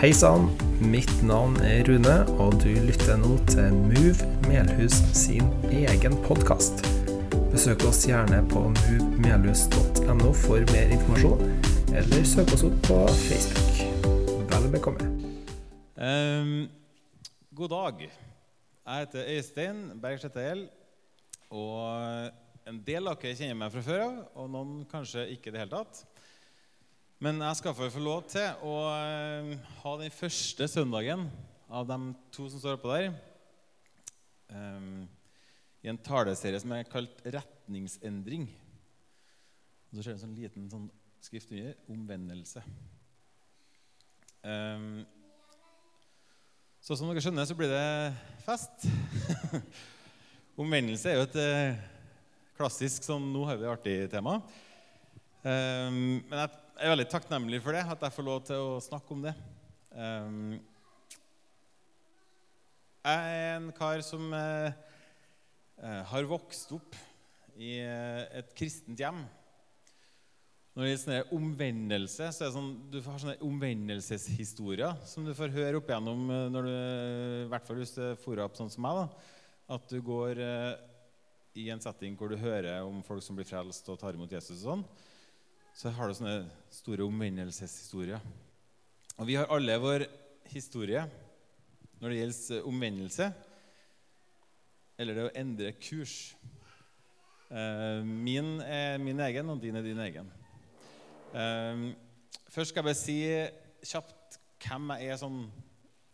Hei sann, mitt navn er Rune, og du lytter nå til Move Melhus sin egen podkast. Besøk oss gjerne på movemelhus.no for mer informasjon, eller søk oss opp på Facebook. Vel bekomme. Um, god dag. Jeg heter Øystein Berg Slettegjeld. Og en del av dere kjenner meg fra før av, og noen kanskje ikke i det hele tatt. Men jeg skal få lov til å uh, ha den første søndagen av de to som står oppå der, um, i en taleserie som er kalt 'Retningsendring'. Og så ser du en sånn liten sånn skrift under 'Omvendelse'. Um, så som dere skjønner, så blir det fest. Omvendelse er jo et eh, klassisk sånn Nå har vi det artig tema. Um, men jeg er veldig takknemlig for det, at jeg får lov til å snakke om det. Um, jeg er en kar som uh, har vokst opp i uh, et kristent hjem. Når det gjelder omvendelse, så er det sånn, du har sånne omvendelseshistorier som du får høre opp igjennom når du, i hvert fall hvis du får opp sånn som meg. da, At du går i en setting hvor du hører om folk som blir frelst og tar imot Jesus. og sånn, Så har du sånne store omvendelseshistorier. Og vi har alle vår historie når det gjelder omvendelse, eller det å endre kurs. Min er min egen, og din er din egen. Først skal jeg bare si kjapt hvem jeg er sånn,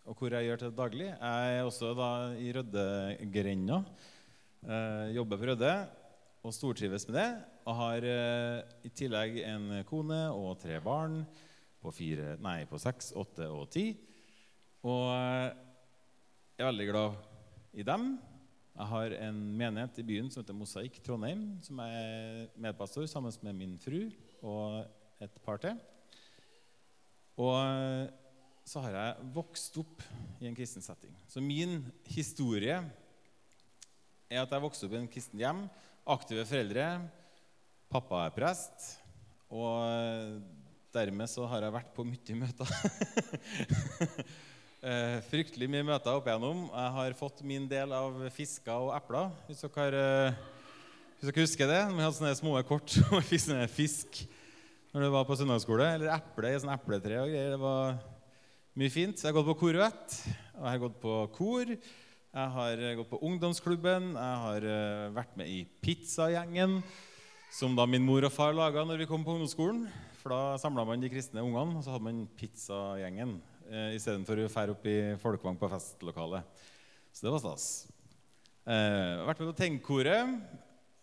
og hvor jeg gjør til daglig. Jeg er også da i Røddegrenda. Jobber på Rødde og stortrives med det. Og har i tillegg en kone og tre barn på, fire, nei, på seks, åtte og ti. Og jeg er veldig glad i dem. Jeg har en menighet i byen som heter Mosaikk Trondheim, som jeg er medpastor sammen med min fru og et par til. Og så har jeg vokst opp i en kristen setting. Så min historie er at jeg vokste opp i en kristen hjem. Aktive foreldre. Pappa er prest. Og dermed så har jeg vært på mye møter. Eh, fryktelig mye møter opp igjennom. Jeg har fått min del av fisker og epler. Hvis dere, hvis dere husker det? Vi hadde sånne små kort om fisk når du var på søndagsskole. Eller eple i sånn epletre og greier. Det var mye fint. Jeg har gått på korvett, og jeg har gått på kor. Jeg har gått på ungdomsklubben. Jeg har vært med i pizzagjengen, som da min mor og far laga når vi kom på ungdomsskolen. For da samla man de kristne ungene, og så hadde man pizzagjengen eh, istedenfor å fære opp i folkevogn på festlokalet. Så det var stas. Eh, jeg har vært med på Tenkekoret,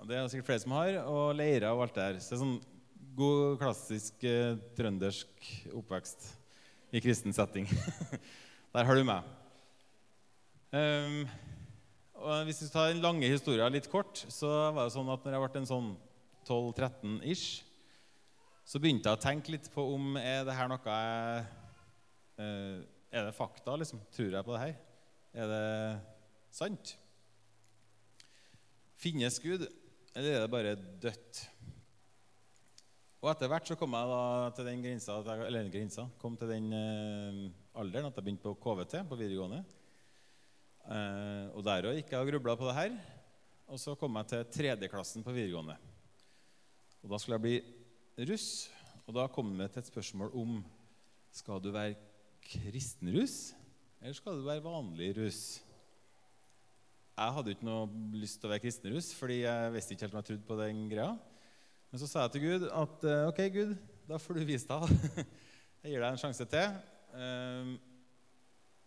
det er sikkert flere som har, og Leira og alt det der. Så det er sånn god, klassisk eh, trøndersk oppvekst i kristen setting. der har du meg. Um, og hvis vi tar den lange historien litt kort, så var det sånn at når jeg ble en sånn 12-13 ish, så begynte jeg å tenke litt på om er det her noe jeg uh, Er det fakta, liksom? Tror jeg på det her? Er det sant? Finnes Gud, eller er det bare dødt? Og etter hvert så kom jeg da til den grensa, eller grensa, kom til den uh, alderen at jeg begynte på KVT på videregående. Uh, og der òg gikk jeg og grubla på det her. Og så kom jeg til tredjeklassen på videregående. Og da skulle jeg bli russ. Og da kom vi til et spørsmål om skal du være kristenruss, eller skal du være vanlig russ. Jeg hadde ikke noe lyst til å være kristenruss, fordi jeg visste ikke helt om jeg trodde på den greia. Men så sa jeg til Gud at ok, Gud, da får du vise deg. Jeg gir deg en sjanse til. Uh,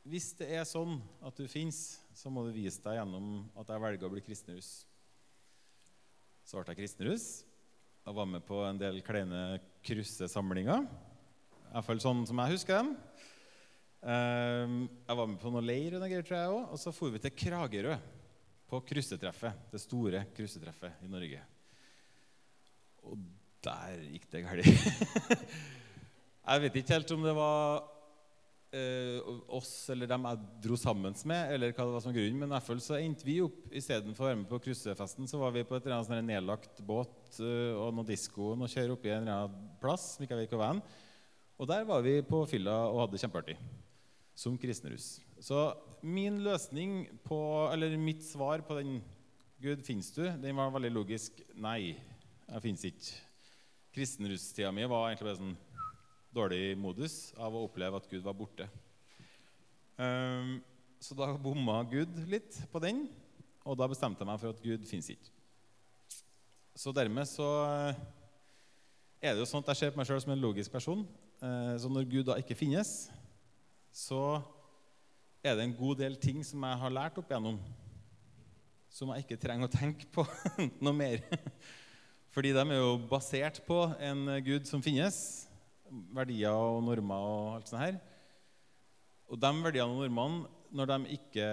hvis det er sånn at du fins, så må du vise deg gjennom at jeg velger å bli kristenruss. Så ble jeg kristenruss og var med på en del kleine kryssesamlinger. Iallfall sånn som jeg husker dem. Jeg var med på noe leir og noe greier, tror jeg også. Og så for vi til Kragerø på kryssetreffet. Det store kryssetreffet i Norge. Og der gikk det galt. jeg vet ikke helt om det var eh, oss eller dem jeg dro sammen med, eller hva det var som grunnen, men i hvert fall så endte vi opp istedenfor å være med på kryssefesten, så var vi på et eller annet sånn nedlagt båt eh, og noe disko og kjøre opp i en eller annen plass. ikke jeg vet hva var Og der var vi på fylla og hadde kjempeartig. som kristenrus. Så min løsning på, eller mitt svar på den 'Gud, fins du?' den var veldig logisk. Nei, jeg fins ikke. Kristenrustida mi var egentlig bare sånn dårlig modus av å oppleve at Gud var borte. Um, så da bomma Gud litt på den, og da bestemte jeg meg for at Gud fins ikke. Så dermed så eh, er det jo sånn at jeg ser på meg sjøl som en logisk person. Eh, så når Gud da ikke finnes, så er det en god del ting som jeg har lært opp igjennom, som jeg ikke trenger å tenke på noe mer. Fordi de er jo basert på en Gud som finnes. Verdier og normer og alt sånt her. Og de verdiene og normene, når de ikke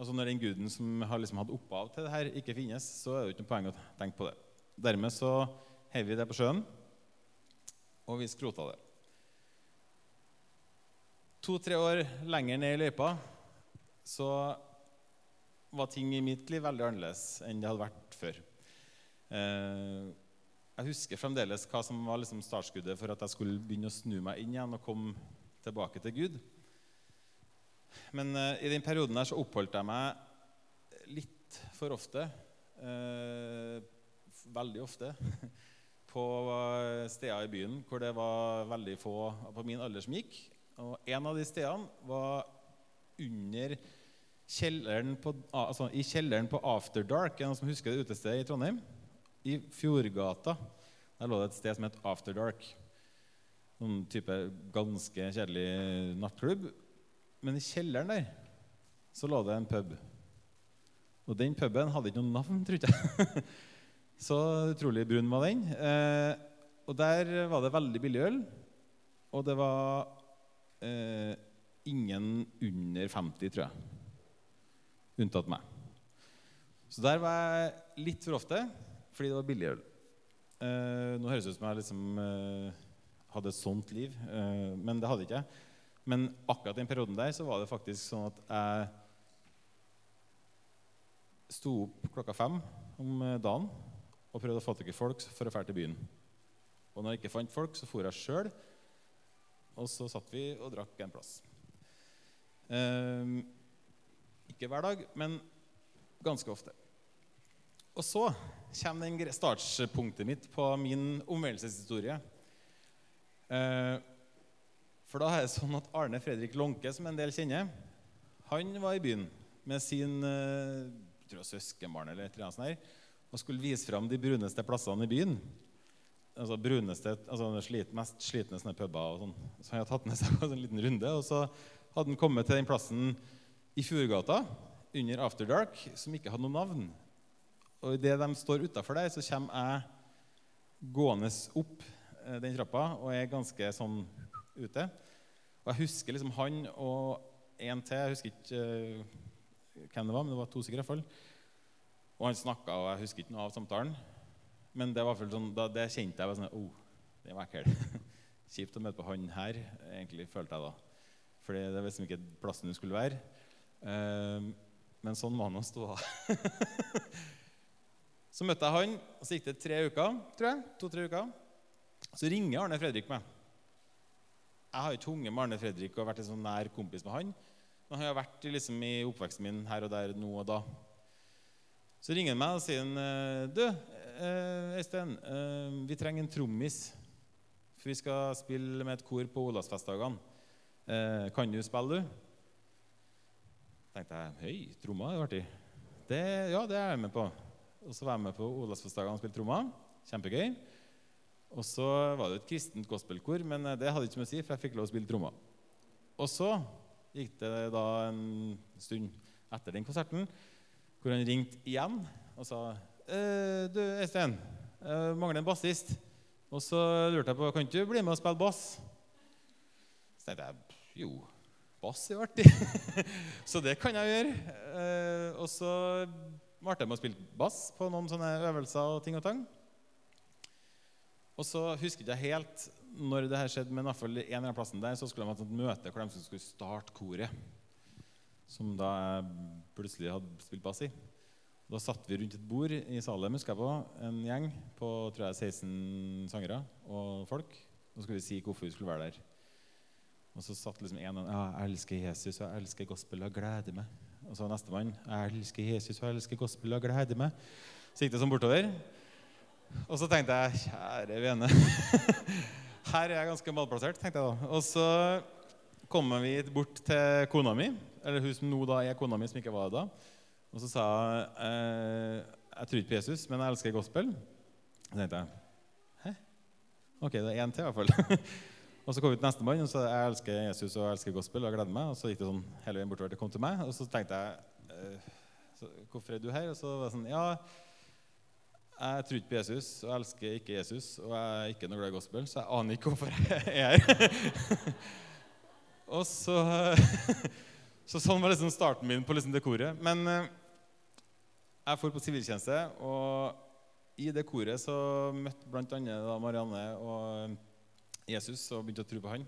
Altså når den guden som har liksom hatt opphav til det her, ikke finnes, så er det jo ikke noe poeng å tenke på det. Dermed så heiv vi det på sjøen, og vi skrota det. To-tre år lenger ned i løypa så var ting i mitt liv veldig annerledes enn det hadde vært før. Eh, jeg husker fremdeles hva som var liksom startskuddet for at jeg skulle begynne å snu meg inn igjen og komme tilbake til Gud. Men uh, i den perioden der så oppholdt jeg meg litt for ofte, uh, veldig ofte, på steder i byen hvor det var veldig få på min alder som gikk. Og en av de stedene var under kjelleren på, altså i kjelleren på After Dark. Er det noen som husker det utestedet i Trondheim? I Fjordgata. Der lå det et sted som het After Dark. Noen type ganske kjedelig nattklubb. Men i kjelleren der så lå det en pub. Og den puben hadde ikke noe navn, tror jeg. så utrolig brun var den. Eh, og der var det veldig billig øl. Og det var eh, ingen under 50, tror jeg. Unntatt meg. Så der var jeg litt for ofte fordi det var billig øl. Eh, nå høres det ut som jeg liksom, eh, hadde et sånt liv, eh, men det hadde ikke jeg. Men akkurat den perioden der så var det faktisk sånn at jeg sto opp klokka fem om eh, dagen og prøvde å få tak i folk for å dra til byen. Og når jeg ikke fant folk, så for jeg sjøl og så satt vi og drakk en plass. Eh, ikke hver dag, men ganske ofte. Og så kommer startpunktet mitt på min omvendelseshistorie. Eh, for da er det sånn at Arne Fredrik Lånke, som en del kjenner, han var i byen med sin jeg tror søskenbarn eller et eller annet sånt her, og skulle vise fram de bruneste plassene i byen altså bruneste, altså slit, mest slitne sånne puber. og sånn. Så han hadde tatt med seg på en liten runde, og så hadde han kommet til den plassen i Fjordgata under After Dark som ikke hadde noe navn. Og idet de står utafor der, så kommer jeg gående opp eh, den trappa og er ganske sånn ute. Og jeg husker liksom han og en til. Jeg husker ikke uh, hvem det var, men det var to stykker. fall. Og han snakka, og jeg husker ikke noe av samtalen. Men det var sånn, da, det kjente jeg var sånn oh, det var ekkelt. Kjipt å møte på han her, egentlig, følte jeg da. For det var liksom ikke plassen du skulle være. Uh, men sånn var nå ståa. så møtte jeg han, og så gikk det tre uker, tror jeg. To-tre uker. Så ringer Arne Fredrik meg. Jeg har ikke hunget med Arne Fredrik og vært en sånn nær kompis med han. Men han har vært liksom, i oppveksten min her og der nå og da. Så ringer han meg og sier han, «Eh, du, eh, Øystein, eh, vi trenger en trommis. For vi skal spille med et kor på Olavsfestdagene. Kan du spille, du? tenkte jeg høy, trommer er artig. Det, ja, det er jeg med på. Og så var jeg med på Olavsfestdagene og spilte trommer. Kjempegøy. Og så var det et kristent gospelkor, men det hadde ikke mye å si, for jeg fikk lov å spille trommer. Og så gikk det da en stund etter den konserten hvor han ringte igjen og sa Eh, du, Øystein, mangler en bassist. Og så lurte jeg på kan du bli med og spille bass. Så tenkte jeg jo, bass er artig. så det kan jeg gjøre. Eh, og så jeg med å spille bass på noen sånne øvelser og ting og tang. Og så husker jeg ikke helt når det her skjedde, men i hvert fall en eller annen plassen der så skulle de ha et møte hvor de skulle starte koret. Som da jeg plutselig hadde spilt bass i. Da satt vi rundt et bord i Salem, husker jeg på, en gjeng på tror jeg, 16 sangere og folk. Nå skulle vi si hvorfor vi skulle være der. Og så satt liksom en ja, 'Jeg elsker Jesus, og jeg elsker gospel, og jeg gleder meg.' Og så nestemann 'Jeg elsker Jesus, og jeg elsker gospel, og jeg gleder meg.' Så gikk det sånn bortover. Og så tenkte jeg 'Kjære vene'. Her er jeg ganske malplassert, tenkte jeg da. Og så kommer vi bort til kona mi, eller hun som nå da er kona mi, som ikke var det da. Og så sa hun eh, 'Jeg tror ikke på Jesus, men jeg elsker gospel'. Så tenkte jeg 'Hæ? Ok, det er én til, i hvert fall'. og så kom vi til nestemann og sa 'Jeg elsker Jesus og jeg elsker gospel', og jeg gleder meg. Og så gikk det sånn hele veien bortover til kom til meg. Og så tenkte jeg eh, så, 'Hvorfor er du her?' Og så var det sånn 'Ja' jeg tror ikke på Jesus, og jeg elsker ikke Jesus, og jeg er ikke noe glad i gospel, så jeg aner ikke hvorfor jeg er her. og så, så sånn var liksom starten min på liksom det koret. Men eh, jeg dro på siviltjeneste, og i det koret så møtte bl.a. Marianne og Jesus og begynte å tro på han.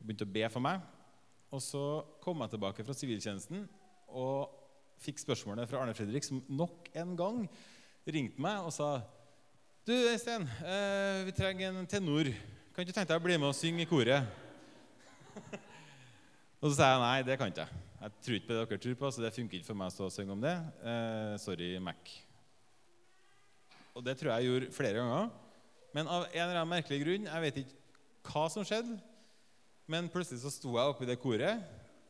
Og begynte å be for meg. Og så kom jeg tilbake fra siviltjenesten og fikk spørsmålet fra Arne Fredrik, som nok en gang ringte meg og sa Du, Øystein, eh, vi trenger en tenor. Kan ikke tenke deg å bli med og synge i koret? og så sa jeg nei, det kan ikke jeg. Jeg tror ikke på det dere tror på, så det funker ikke for meg å stå og synge om det. Eh, sorry, Mac. Og det tror jeg jeg gjorde flere ganger. Men av en eller annen merkelig grunn, jeg vet ikke hva som skjedde, men plutselig så sto jeg oppe i det koret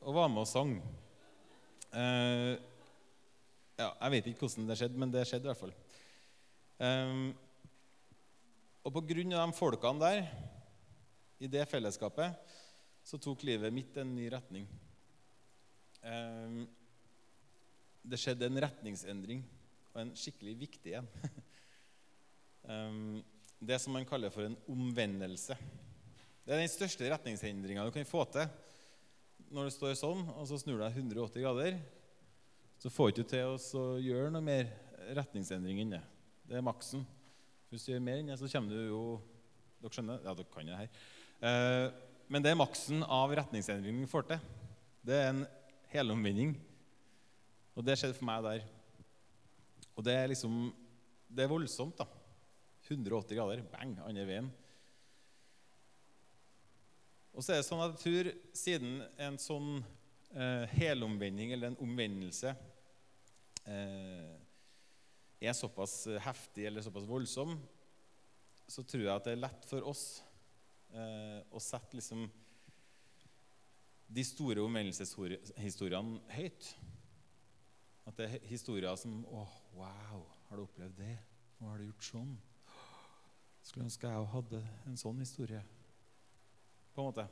og var med og sang. Uh, ja, jeg vet ikke hvordan det skjedde, men det skjedde i hvert fall. Um, og på grunn av de folkene der, i det fellesskapet, så tok livet mitt en ny retning. Um, det skjedde en retningsendring, og en skikkelig viktig en. um, det som man kaller for en omvendelse. Det er den største retningsendringa du kan få til. Når du står sånn, og så snur du deg 180 grader, så får du ikke til å gjøre noe mer retningsendring enn det. Det er maksen. Hvis du gjør mer enn det, så kommer du jo Dere skjønner? Ja, dere kan det her. Eh, men det er maksen av retningsendringen vi får til. Det er en helomvending. Og det skjedde for meg der. Og det er liksom Det er voldsomt, da. 180 grader. Bang! Andre veien. Og så er det sånn at jeg tror siden en sånn eh, helomvending, eller en omvendelse, eh, er såpass heftig eller såpass voldsom, så tror jeg at det er lett for oss eh, å sette liksom de store omvendelseshistoriene høyt. At det er historier som Å, wow, har du opplevd det? Nå har du gjort sånn. Skulle ønske jeg hadde en sånn historie. På en måte.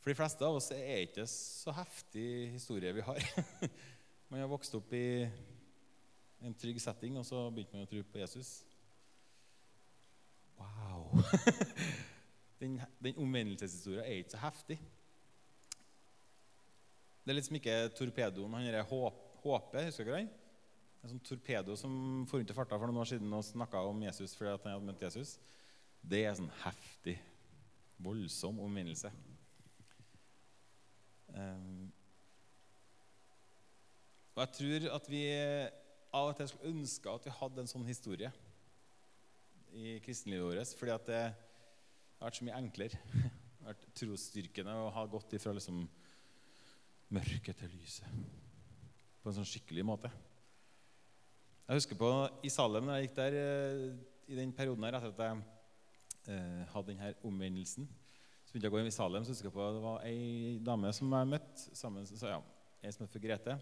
For de fleste av oss er ikke så heftig historie vi har. Man har vokst opp i en trygg setting, og så begynte man å tro på Jesus. Wow! den, den omvendelseshistoria er ikke så heftig. Det er liksom ikke torpedoen. Han er håpet, husker dere han? En sånn torpedo som for rundt i farta for noen år siden og snakka om Jesus fordi han hadde møtt Jesus. Det er sånn heftig, voldsom omvendelse. Um, og jeg tror at vi av og til skulle ønske at vi hadde en sånn historie i kristenlivet vårt. Fordi at det har vært så mye enklere. Det har vært trosstyrkende å ha gått ifra liksom mørket til lyset på en sånn skikkelig måte. Jeg husker på i Salem, når jeg gikk der eh, i den perioden her, etter at jeg eh, hadde denne omvendelsen Så begynte jeg å gå inn i Salem, så husker jeg på det var ei dame som jeg møtte sammen, ja, ei som het for Grete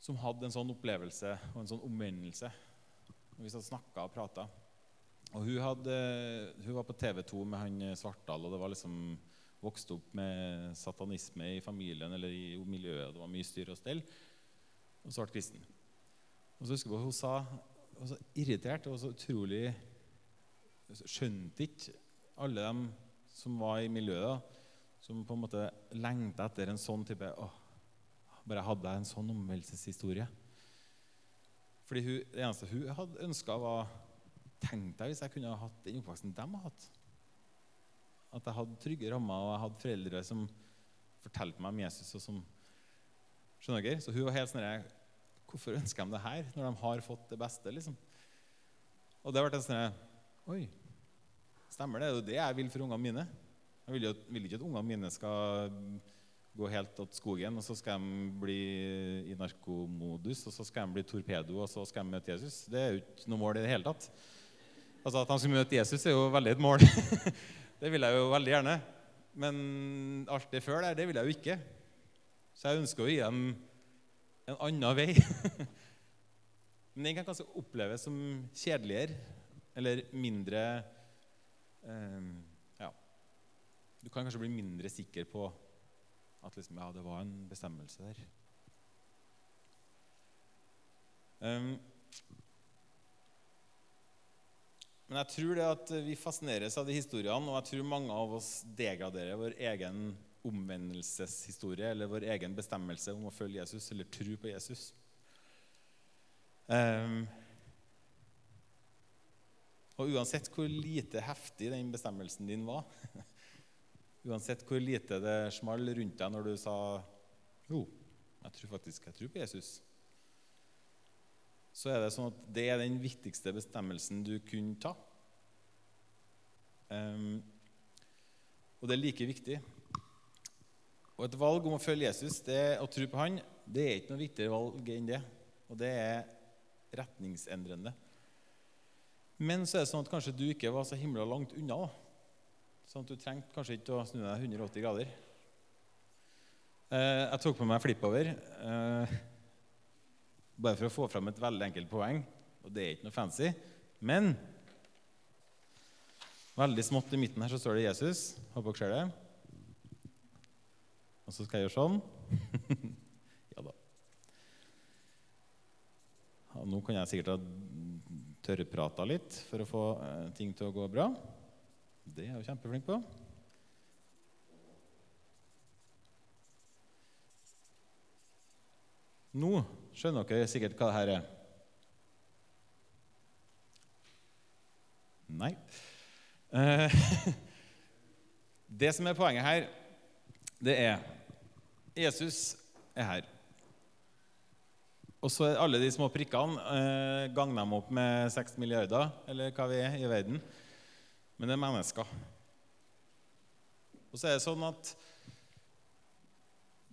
som hadde en sånn opplevelse og en sånn omvendelse. Vi satt snakka og prata. Og hun, hadde, hun, var på TV 2 med han Svartdal, og det var liksom vokst opp med satanisme i familien eller i miljøet. Det var mye styr og stell. Og så ble kristen. Og så husker jeg Hun sa hun var irritert og så utrolig Skjønte ikke alle dem som var i miljøet, som på en måte lengta etter en sånn type åh, bare hadde jeg en sånn omvendelseshistorie. Fordi hun, Det eneste hun hadde ønska, var Tenk deg hvis jeg kunne ha hatt den oppveksten de har hatt. At jeg hadde trygge rammer, og jeg hadde foreldre som fortalte meg om Jesus. og som, skjønner dere? Så hun var helt sånn Hvorfor ønsker de det her, når de har fått det beste? liksom? Og det har vært en sånn Oi, stemmer det? Det er jo det jeg vil for ungene mine. Jeg vil jo vil ikke at ungene mine skal gå helt til skogen, og så skal de bli i narkomodus, og så skal de bli torpedo, og så skal de møte Jesus. Det er jo ikke noe mål i det hele tatt. Altså At de skal møte Jesus, er jo veldig et mål. det vil jeg jo veldig gjerne. Men alt det før der, det vil jeg jo ikke. Så jeg ønsker å gi dem en annen vei. Men den kan kanskje oppleves som kjedeligere eller mindre eh, Ja. Du kan kanskje bli mindre sikker på at liksom, ja, det var en bestemmelse der. Um, men jeg tror det at vi fascineres av de historiene, og jeg tror mange av oss degraderer vår egen omvendelseshistorie eller vår egen bestemmelse om å følge Jesus eller tro på Jesus. Um, og uansett hvor lite heftig den bestemmelsen din var Uansett hvor lite det small rundt deg når du sa jo, jeg tror faktisk jeg tror på Jesus, så er det sånn at det er den viktigste bestemmelsen du kunne ta. Um, og det er like viktig. Og et valg om å følge Jesus det å tro på han, det er ikke noe viktigere valg enn det. Og det er retningsendrende. Men så er det sånn at kanskje du ikke var så himla langt unna. da. Sånn at du trengte kanskje ikke å snu deg 180 grader. Eh, jeg tok på meg flippover eh, bare for å få fram et veldig enkelt poeng. Og det er ikke noe fancy. Men veldig smått i midten her så står det Jesus. Håper dere ser det. Og så skal jeg gjøre sånn. ja da. Ja, nå kan jeg sikkert ha tørrprata litt for å få eh, ting til å gå bra. Det er jeg jo kjempeflink på. Nå skjønner dere sikkert hva dette er. Nei. Eh, det som er poenget her, det er Jesus er her. Og så er alle de små prikkene eh, Gang dem opp med 6 milliarder, eller hva vi er i verden men det er mennesker. Og så er det sånn at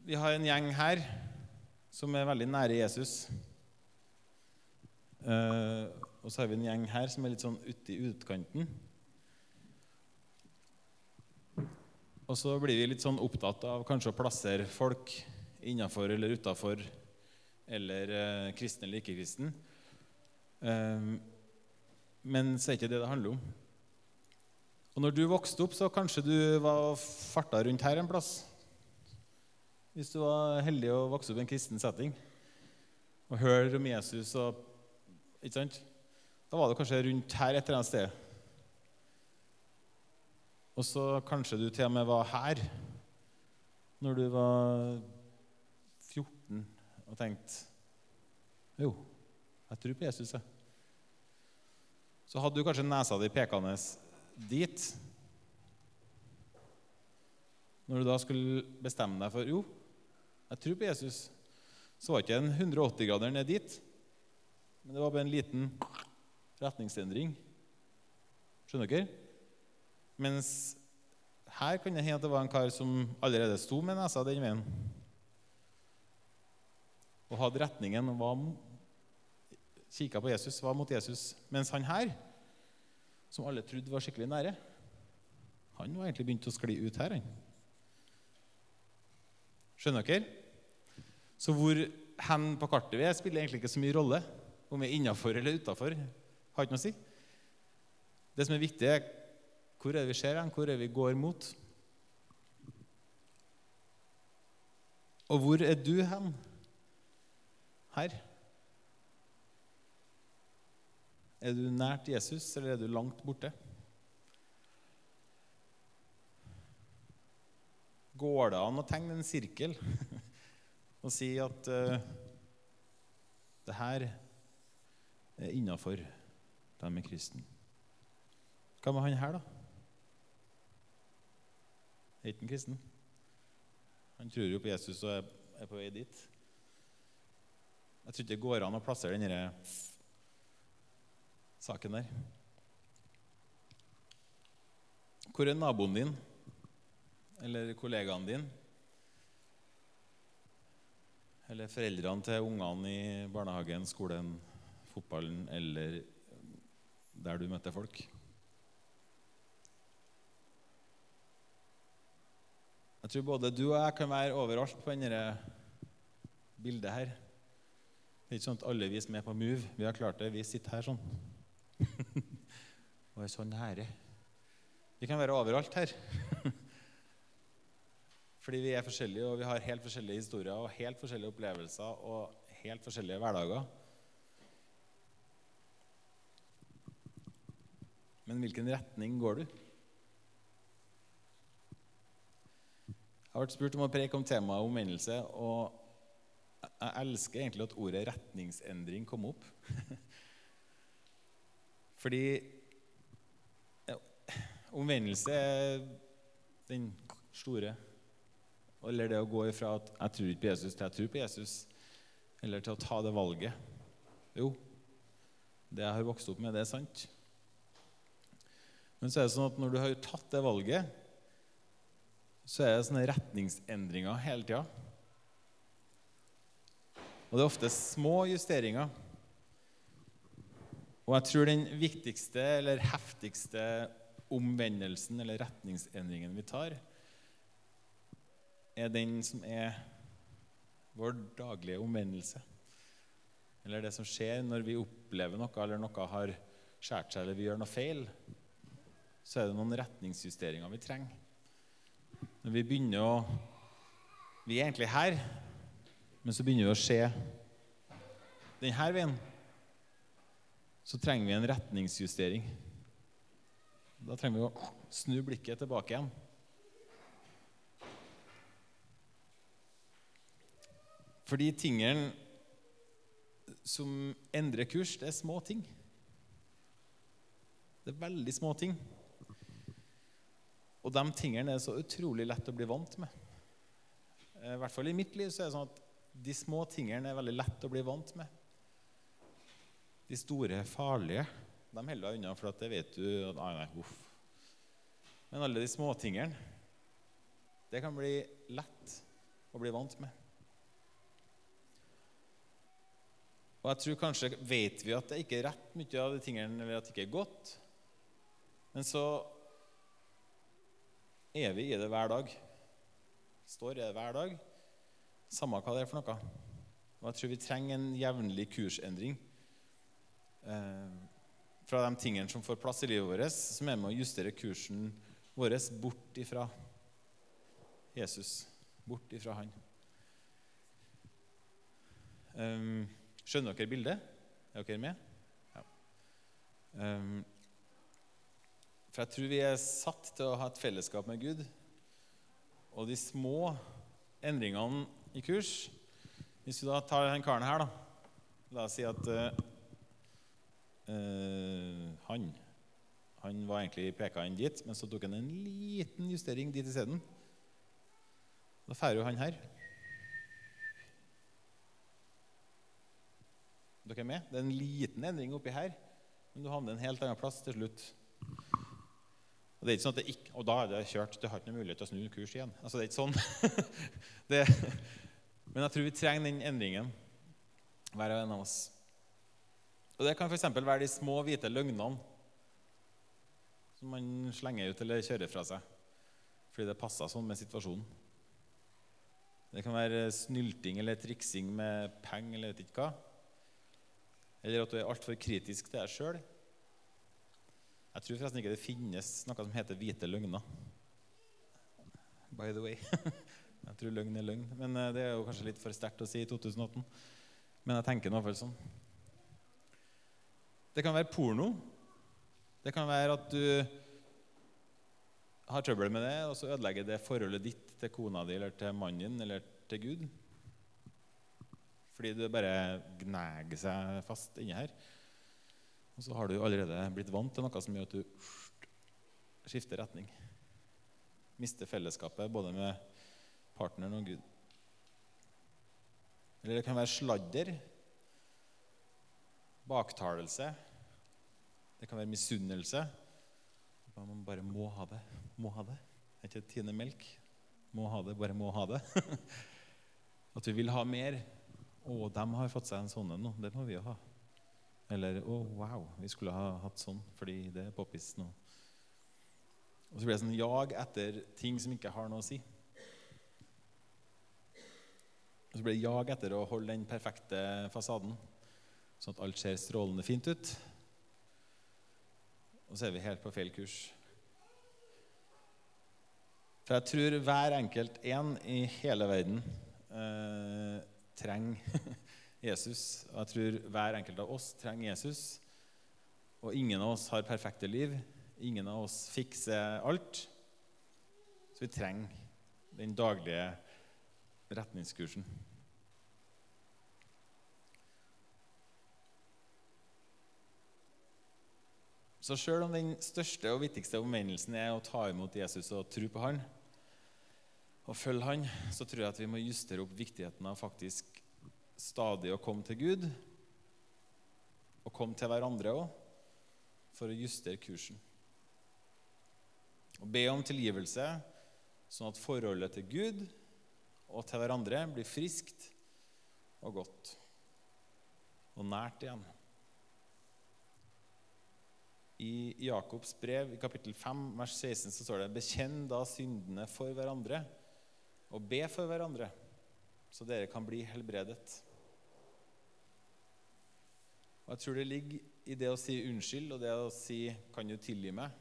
vi har en gjeng her som er veldig nære Jesus. Eh, og så har vi en gjeng her som er litt sånn ute i utkanten. Og så blir vi litt sånn opptatt av kanskje å plassere folk innafor eller utafor, eller eh, kristen eller ikke-kristen. Eh, men så er ikke det det handler om. Og når du vokste opp, så kanskje du var farta rundt her en plass. Hvis du var heldig å vokse opp i en kristen setting og høre om Jesus og Ikke sant? Da var du kanskje rundt her et eller annet sted. Og så kanskje du til og med var her når du var 14 og tenkte Jo, jeg tror på Jesus, jeg. Så hadde du kanskje nesa di pekende dit Når du da skulle bestemme deg for jo, jeg tror på Jesus, så var ikke en 180 grader ned dit. Men det var bare en liten retningsendring. Skjønner dere? Mens her kan det hende at det var en kar som allerede sto med nesa den veien. Og hadde retningen og var kikka på Jesus, var mot Jesus. Mens han her som alle trodde var skikkelig nære, han var egentlig begynt å skli ut her. han. Skjønner dere? Så hvor hen på kartet vi er, spiller egentlig ikke så mye rolle. Om vi er innafor eller utafor, har ikke noe å si. Det som er viktig, er hvor er det vi ser hen, hvor er det vi går mot. Og hvor er du hen? Her. Er du nært Jesus, eller er du langt borte? Går det an å tegne en sirkel og si at uh, det her er innafor dem er kristne? Hva med han her, da? Er ikke en kristen? Han tror jo på Jesus og er på vei dit. Jeg tror ikke det går an å plassere denne saken der. Hvor er naboen din? eller kollegaen din. Eller foreldrene til ungene i barnehagen, skolen, fotballen eller der du møter folk. Jeg tror både du og jeg kan være overalt på dette bildet her. Det er ikke sånn at alle vi som er på Move, vi har klart det. Vi sitter her sånn. og er så nære. Vi kan være overalt her. Fordi vi er forskjellige, og vi har helt forskjellige historier og helt forskjellige opplevelser og helt forskjellige hverdager. Men hvilken retning går du? Jeg vært spurt om å preke om temaet omvendelse, og jeg elsker egentlig at ordet retningsendring kom opp. Fordi ja, omvendelse er den store Eller det å gå ifra at 'jeg tror ikke på Jesus' til 'jeg tror på Jesus', eller til å ta det valget. Jo, det jeg har vokst opp med, det er sant. Men så er det sånn at når du har tatt det valget, så er det sånne retningsendringer hele tida. Og det er ofte små justeringer. Og jeg tror den viktigste eller heftigste omvendelsen eller retningsendringen vi tar, er den som er vår daglige omvendelse. Eller det som skjer når vi opplever noe, eller noe har skåret seg, eller vi gjør noe feil. Så er det noen retningsjusteringer vi trenger. Når vi begynner å Vi er egentlig her, men så begynner vi å se denne veien. Så trenger vi en retningsjustering. Da trenger vi å snu blikket tilbake igjen. Fordi tingene som endrer kurs, det er små ting. Det er veldig små ting. Og de tingene er så utrolig lett å bli vant med. I hvert fall i mitt liv så er det sånn at de små tingene er veldig lett å bli vant med. De store, farlige, de holder deg unna, for at det vet du nei, nei, uff. Men alle de småtingene, det kan bli lett å bli vant med. Og jeg tror kanskje vet vi at det ikke er rett mye av de tingene, eller at det ikke er godt. Men så er vi i det hver dag. Står i det hver dag. Samme hva det er for noe. Og jeg tror vi trenger en jevnlig kursendring. Eh, fra de tingene som får plass i livet vårt, som er med å justere kursen vår bort ifra Jesus. Bort ifra Han. Um, skjønner dere bildet? Er dere med? Ja. Um, for jeg tror vi er satt til å ha et fellesskap med Gud. Og de små endringene i kurs Hvis vi da tar den karen her, da La oss si at uh, han han var egentlig peka inn dit, men så tok han en liten justering dit isteden. Da drar jo han her. Dere er med? Det er en liten endring oppi her, men du havner en helt annen plass til slutt. Og, det er ikke sånn at det ikke, og da er det kjørt. Du har ikke noen mulighet til å snu kurs igjen. Altså, det er ikke sånn. det, men jeg tror vi trenger den endringen, hver og en av oss. Og Det kan f.eks. være de små, hvite løgnene som man slenger ut eller kjører fra seg fordi det passer sånn med situasjonen. Det kan være snylting eller triksing med penger eller vet ikke hva. Eller at du er altfor kritisk til deg sjøl. Jeg tror forresten ikke det finnes noe som heter hvite løgner. By the way. Jeg tror løgn er løgn. Men eh, det er jo kanskje litt for sterkt å si i 2018. Men jeg tenker nå iallfall sånn. Det kan være porno. Det kan være at du har trøbbel med det, og så ødelegger det forholdet ditt til kona di eller til mannen din eller til Gud. Fordi du bare gnager seg fast inni her. Og så har du allerede blitt vant til noe som gjør at du skifter retning. Mister fellesskapet både med partneren og Gud. Eller det kan være sladder, baktalelse. Det kan være misunnelse. Man bare må ha det. Må ha det. Er ikke Tine Melk må ha det, bare må ha det. At vi vil ha mer. Å, de har fått seg en sånn en nå. Det må vi jo ha. Eller å, wow, vi skulle ha hatt sånn fordi det er poppis nå. Og så blir det sånn jag etter ting som ikke har noe å si. Og så blir det jag etter å holde den perfekte fasaden, sånn at alt ser strålende fint ut. Og så er vi helt på feil kurs. For jeg tror hver enkelt en i hele verden eh, trenger Jesus. Og jeg tror hver enkelt av oss trenger Jesus. Og ingen av oss har perfekte liv. Ingen av oss fikser alt. Så vi trenger den daglige retningskursen. Så sjøl om den største og viktigste omvendelsen er å ta imot Jesus og tro på han, og følge han, så tror jeg at vi må justere opp viktigheten av faktisk stadig å komme til Gud, og komme til hverandre òg, for å justere kursen. Og be om tilgivelse, sånn at forholdet til Gud og til hverandre blir friskt og godt og nært igjen. I Jakobs brev i kapittel 5, vers 16 så står det Bekjenn da syndene for hverandre, og be for hverandre, så dere kan bli helbredet. Og Jeg tror det ligger i det å si unnskyld og det å si 'Kan du tilgi meg?'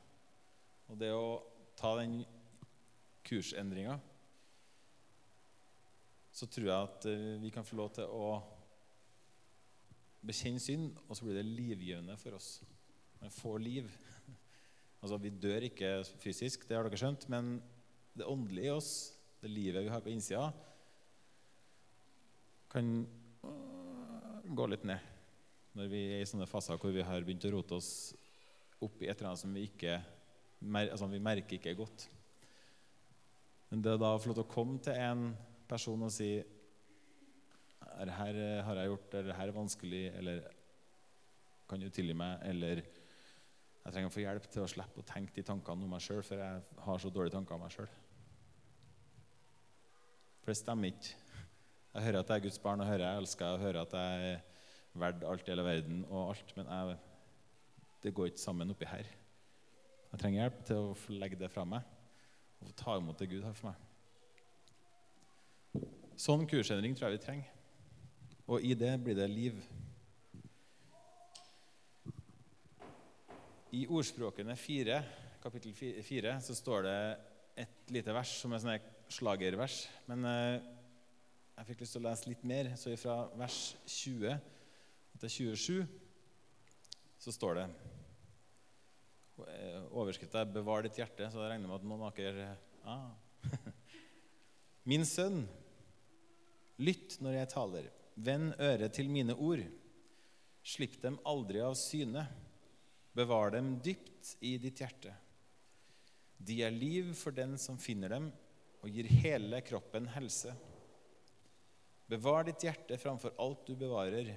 og det å ta den kursendringa, så tror jeg at eh, vi kan få lov til å bekjenne synd, og så blir det livgivende for oss. Man får liv. Altså, Vi dør ikke fysisk, det har dere skjønt, men det åndelige i oss, det livet vi har på innsida, kan gå litt ned når vi er i sånne faser hvor vi har begynt å rote oss opp i et eller annet som vi ikke altså vi merker ikke er godt. Men det er da få lov til å komme til en person og si er det her har jeg gjort, eller her er vanskelig, eller kan du tilgi meg, eller jeg trenger å få hjelp til å slippe å tenke de tankene om meg sjøl, for jeg har så dårlige tanker om meg sjøl. For det stemmer ikke. Jeg hører at jeg er Guds barn, og hører jeg elsker, og hører at jeg er verdt alt i hele verden og alt, men jeg, det går ikke sammen oppi her. Jeg trenger hjelp til å legge det fra meg og ta imot det Gud har for meg. Sånn kursendring tror jeg vi trenger. Og i det blir det liv. I Ordspråkene 4, kapittel 4 så står det et lite vers som er sånn slagervers. Men eh, jeg fikk lyst til å lese litt mer. Så fra vers 20 til 27 så står det Overskriften er 'Bevar ditt hjerte', så jeg regner med at noen av dere ah. Min sønn, lytt når jeg taler. Vend øret til mine ord. Slipp dem aldri av syne. Bevar dem dypt i ditt hjerte. De er liv for den som finner dem, og gir hele kroppen helse. Bevar ditt hjerte framfor alt du bevarer,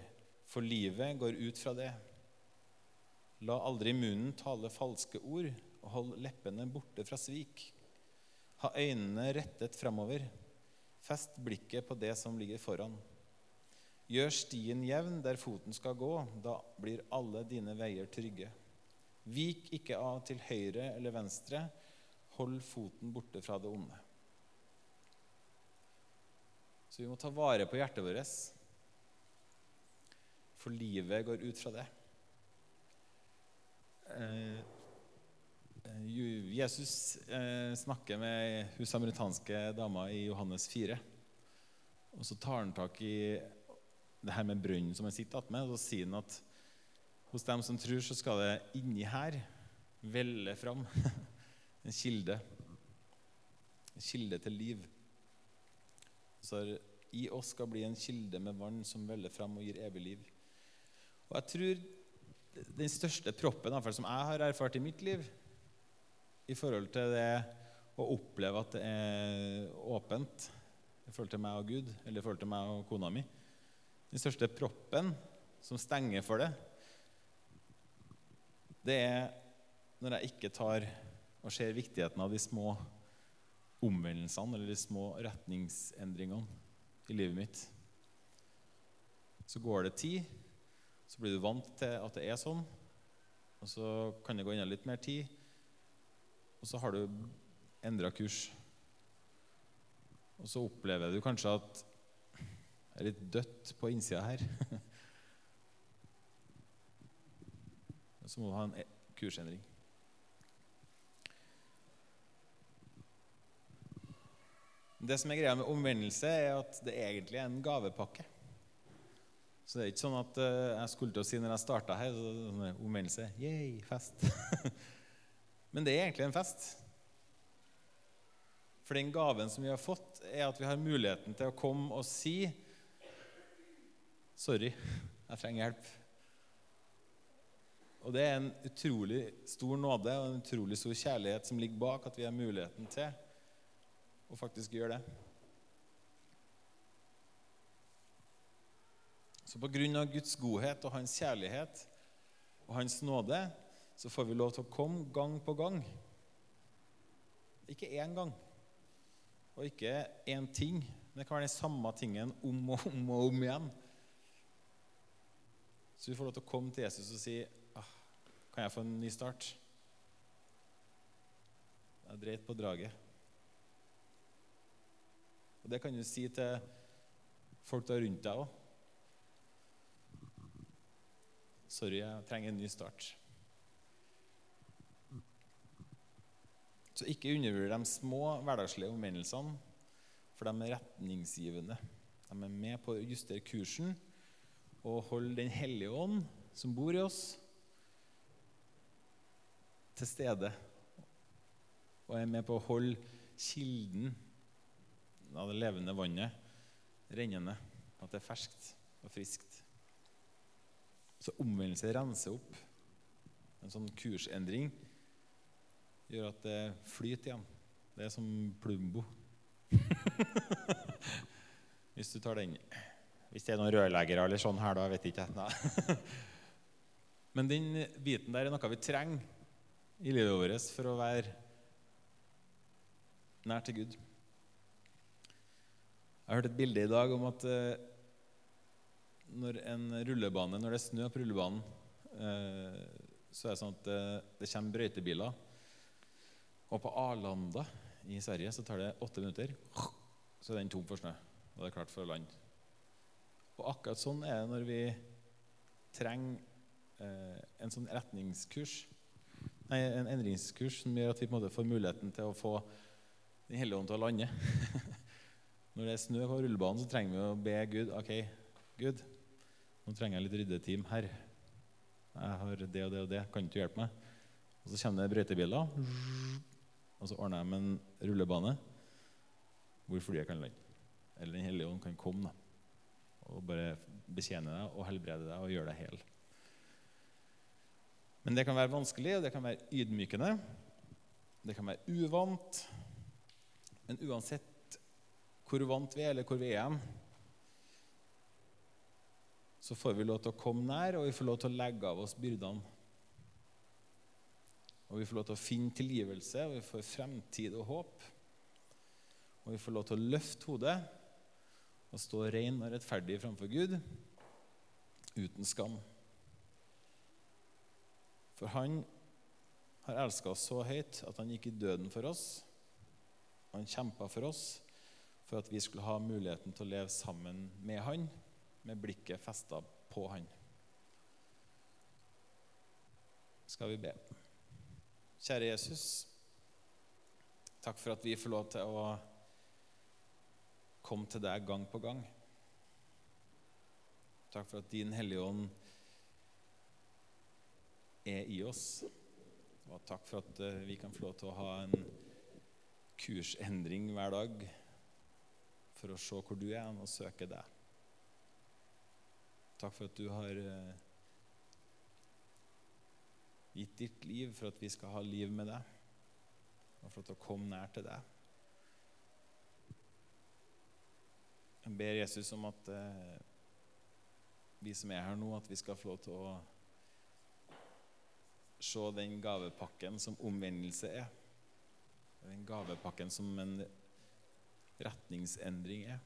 for livet går ut fra det. La aldri munnen tale falske ord, og hold leppene borte fra svik. Ha øynene rettet framover. Fest blikket på det som ligger foran. Gjør stien jevn der foten skal gå, da blir alle dine veier trygge. Vik ikke av til høyre eller venstre, hold foten borte fra det onde. Så vi må ta vare på hjertet vårt, for livet går ut fra det. Eh, Jesus eh, snakker med hun samaritanske dama i Johannes 4. Og så tar han tak i det her med brønnen som han sitter attmed, og så sier han at hos dem som tror, så skal det inni her velle fram en kilde. En kilde til liv. Så i oss skal bli en kilde med vann som veller fram og gir evig liv. Og jeg tror den største proppen som jeg har erfart i mitt liv, i forhold til det å oppleve at det er åpent i forhold til meg og Gud, eller i forhold til meg og kona mi Den største proppen som stenger for det, det er når jeg ikke tar og ser viktigheten av de små omvendelsene eller de små retningsendringene i livet mitt. Så går det tid, så blir du vant til at det er sånn. Og så kan det gå inn litt mer tid, og så har du endra kurs. Og så opplever du kanskje at det er litt dødt på innsida her. Så må du ha en e- kursendring. Det som er greia med omvendelse, er at det egentlig er en gavepakke. Så det er ikke sånn at eh, jeg skulle til å si når jeg starta her så, sånn Omvendelse. Yay, fest. Men det er egentlig en fest. For den gaven som vi har fått, er at vi har muligheten til å komme og si Sorry, jeg trenger hjelp. Og det er en utrolig stor nåde og en utrolig stor kjærlighet som ligger bak at vi har muligheten til å faktisk gjør det. Så på grunn av Guds godhet og hans kjærlighet og hans nåde så får vi lov til å komme gang på gang. Ikke én gang, og ikke én ting. Men det kan være den samme tingen om og om og om igjen. Så vi får lov til å komme til Jesus og si ah, Kan jeg få en ny start? Jeg dreit på draget. Og det kan du si til folk der rundt deg òg. Sorry, jeg trenger en ny start. Så ikke undervurder de små hverdagslige omvendelsene, for de er retningsgivende. De er med på å justere kursen og holde Den hellige ånd, som bor i oss, til stede. Og er med på å holde kilden av det levende vannet rennende. At det er ferskt og friskt. Så omvendelse renser opp. En sånn kursendring gjør at det flyter igjen. Det er som Plumbo. Hvis du tar den. Hvis det er noen rørleggere eller sånn her, da vet jeg ikke. Men den biten der er noe vi trenger i livet vårt for å være nær til Gud. Jeg hørt et bilde i dag om at eh, når en rullebane, når det er snø på rullebanen, eh, så er det sånn at eh, det kommer brøytebiler. Og på Arlanda i Sverige så tar det åtte minutter, så er den tom for snø. Og det er klart for å lande. Og akkurat sånn er det når vi trenger en sånn retningskurs, nei, en endringskurs som gjør at vi på en måte får muligheten til å få Den hellige ånd til å lande. når det er snø på rullebanen, så trenger vi å be Gud OK, Gud, nå trenger jeg litt ryddeteam her. Jeg har det og det og det. Kan ikke hjelpe meg? Og så kommer det brøytebiler, og så ordner jeg med en rullebane hvor flyet kan lande. Eller Den hellige ånd kan komme da, og bare betjene deg og helbrede deg og gjøre deg hel. Men det kan være vanskelig, og det kan være ydmykende. Det kan være uvant. Men uansett hvor vant vi er, eller hvor vi er hen, så får vi lov til å komme nær, og vi får lov til å legge av oss byrdene. Og vi får lov til å finne tilgivelse, og vi får fremtid og håp. Og vi får lov til å løfte hodet og stå ren og rettferdig framfor Gud uten skam. For han har elska oss så høyt at han gikk i døden for oss. Han kjempa for oss for at vi skulle ha muligheten til å leve sammen med han, med blikket festa på han. Skal vi be. Kjære Jesus, takk for at vi får lov til å komme til deg gang på gang. Takk for at din Hellige Ånd er i oss. Og takk for at eh, vi kan få lov til å ha en kursendring hver dag for å se hvor du er og søke deg. Takk for at du har eh, gitt ditt liv for at vi skal ha liv med deg, og for at å komme nær til deg. Jeg ber Jesus om at eh, vi som er her nå, at vi skal få lov til å se den gavepakken som omvendelse er. den gavepakken som en retningsendring er.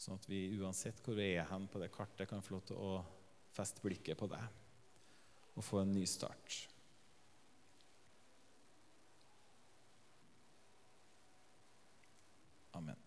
Sånn at vi uansett hvor vi er hen på det kartet, kan få lov til å feste blikket på deg og få en ny start. Amen.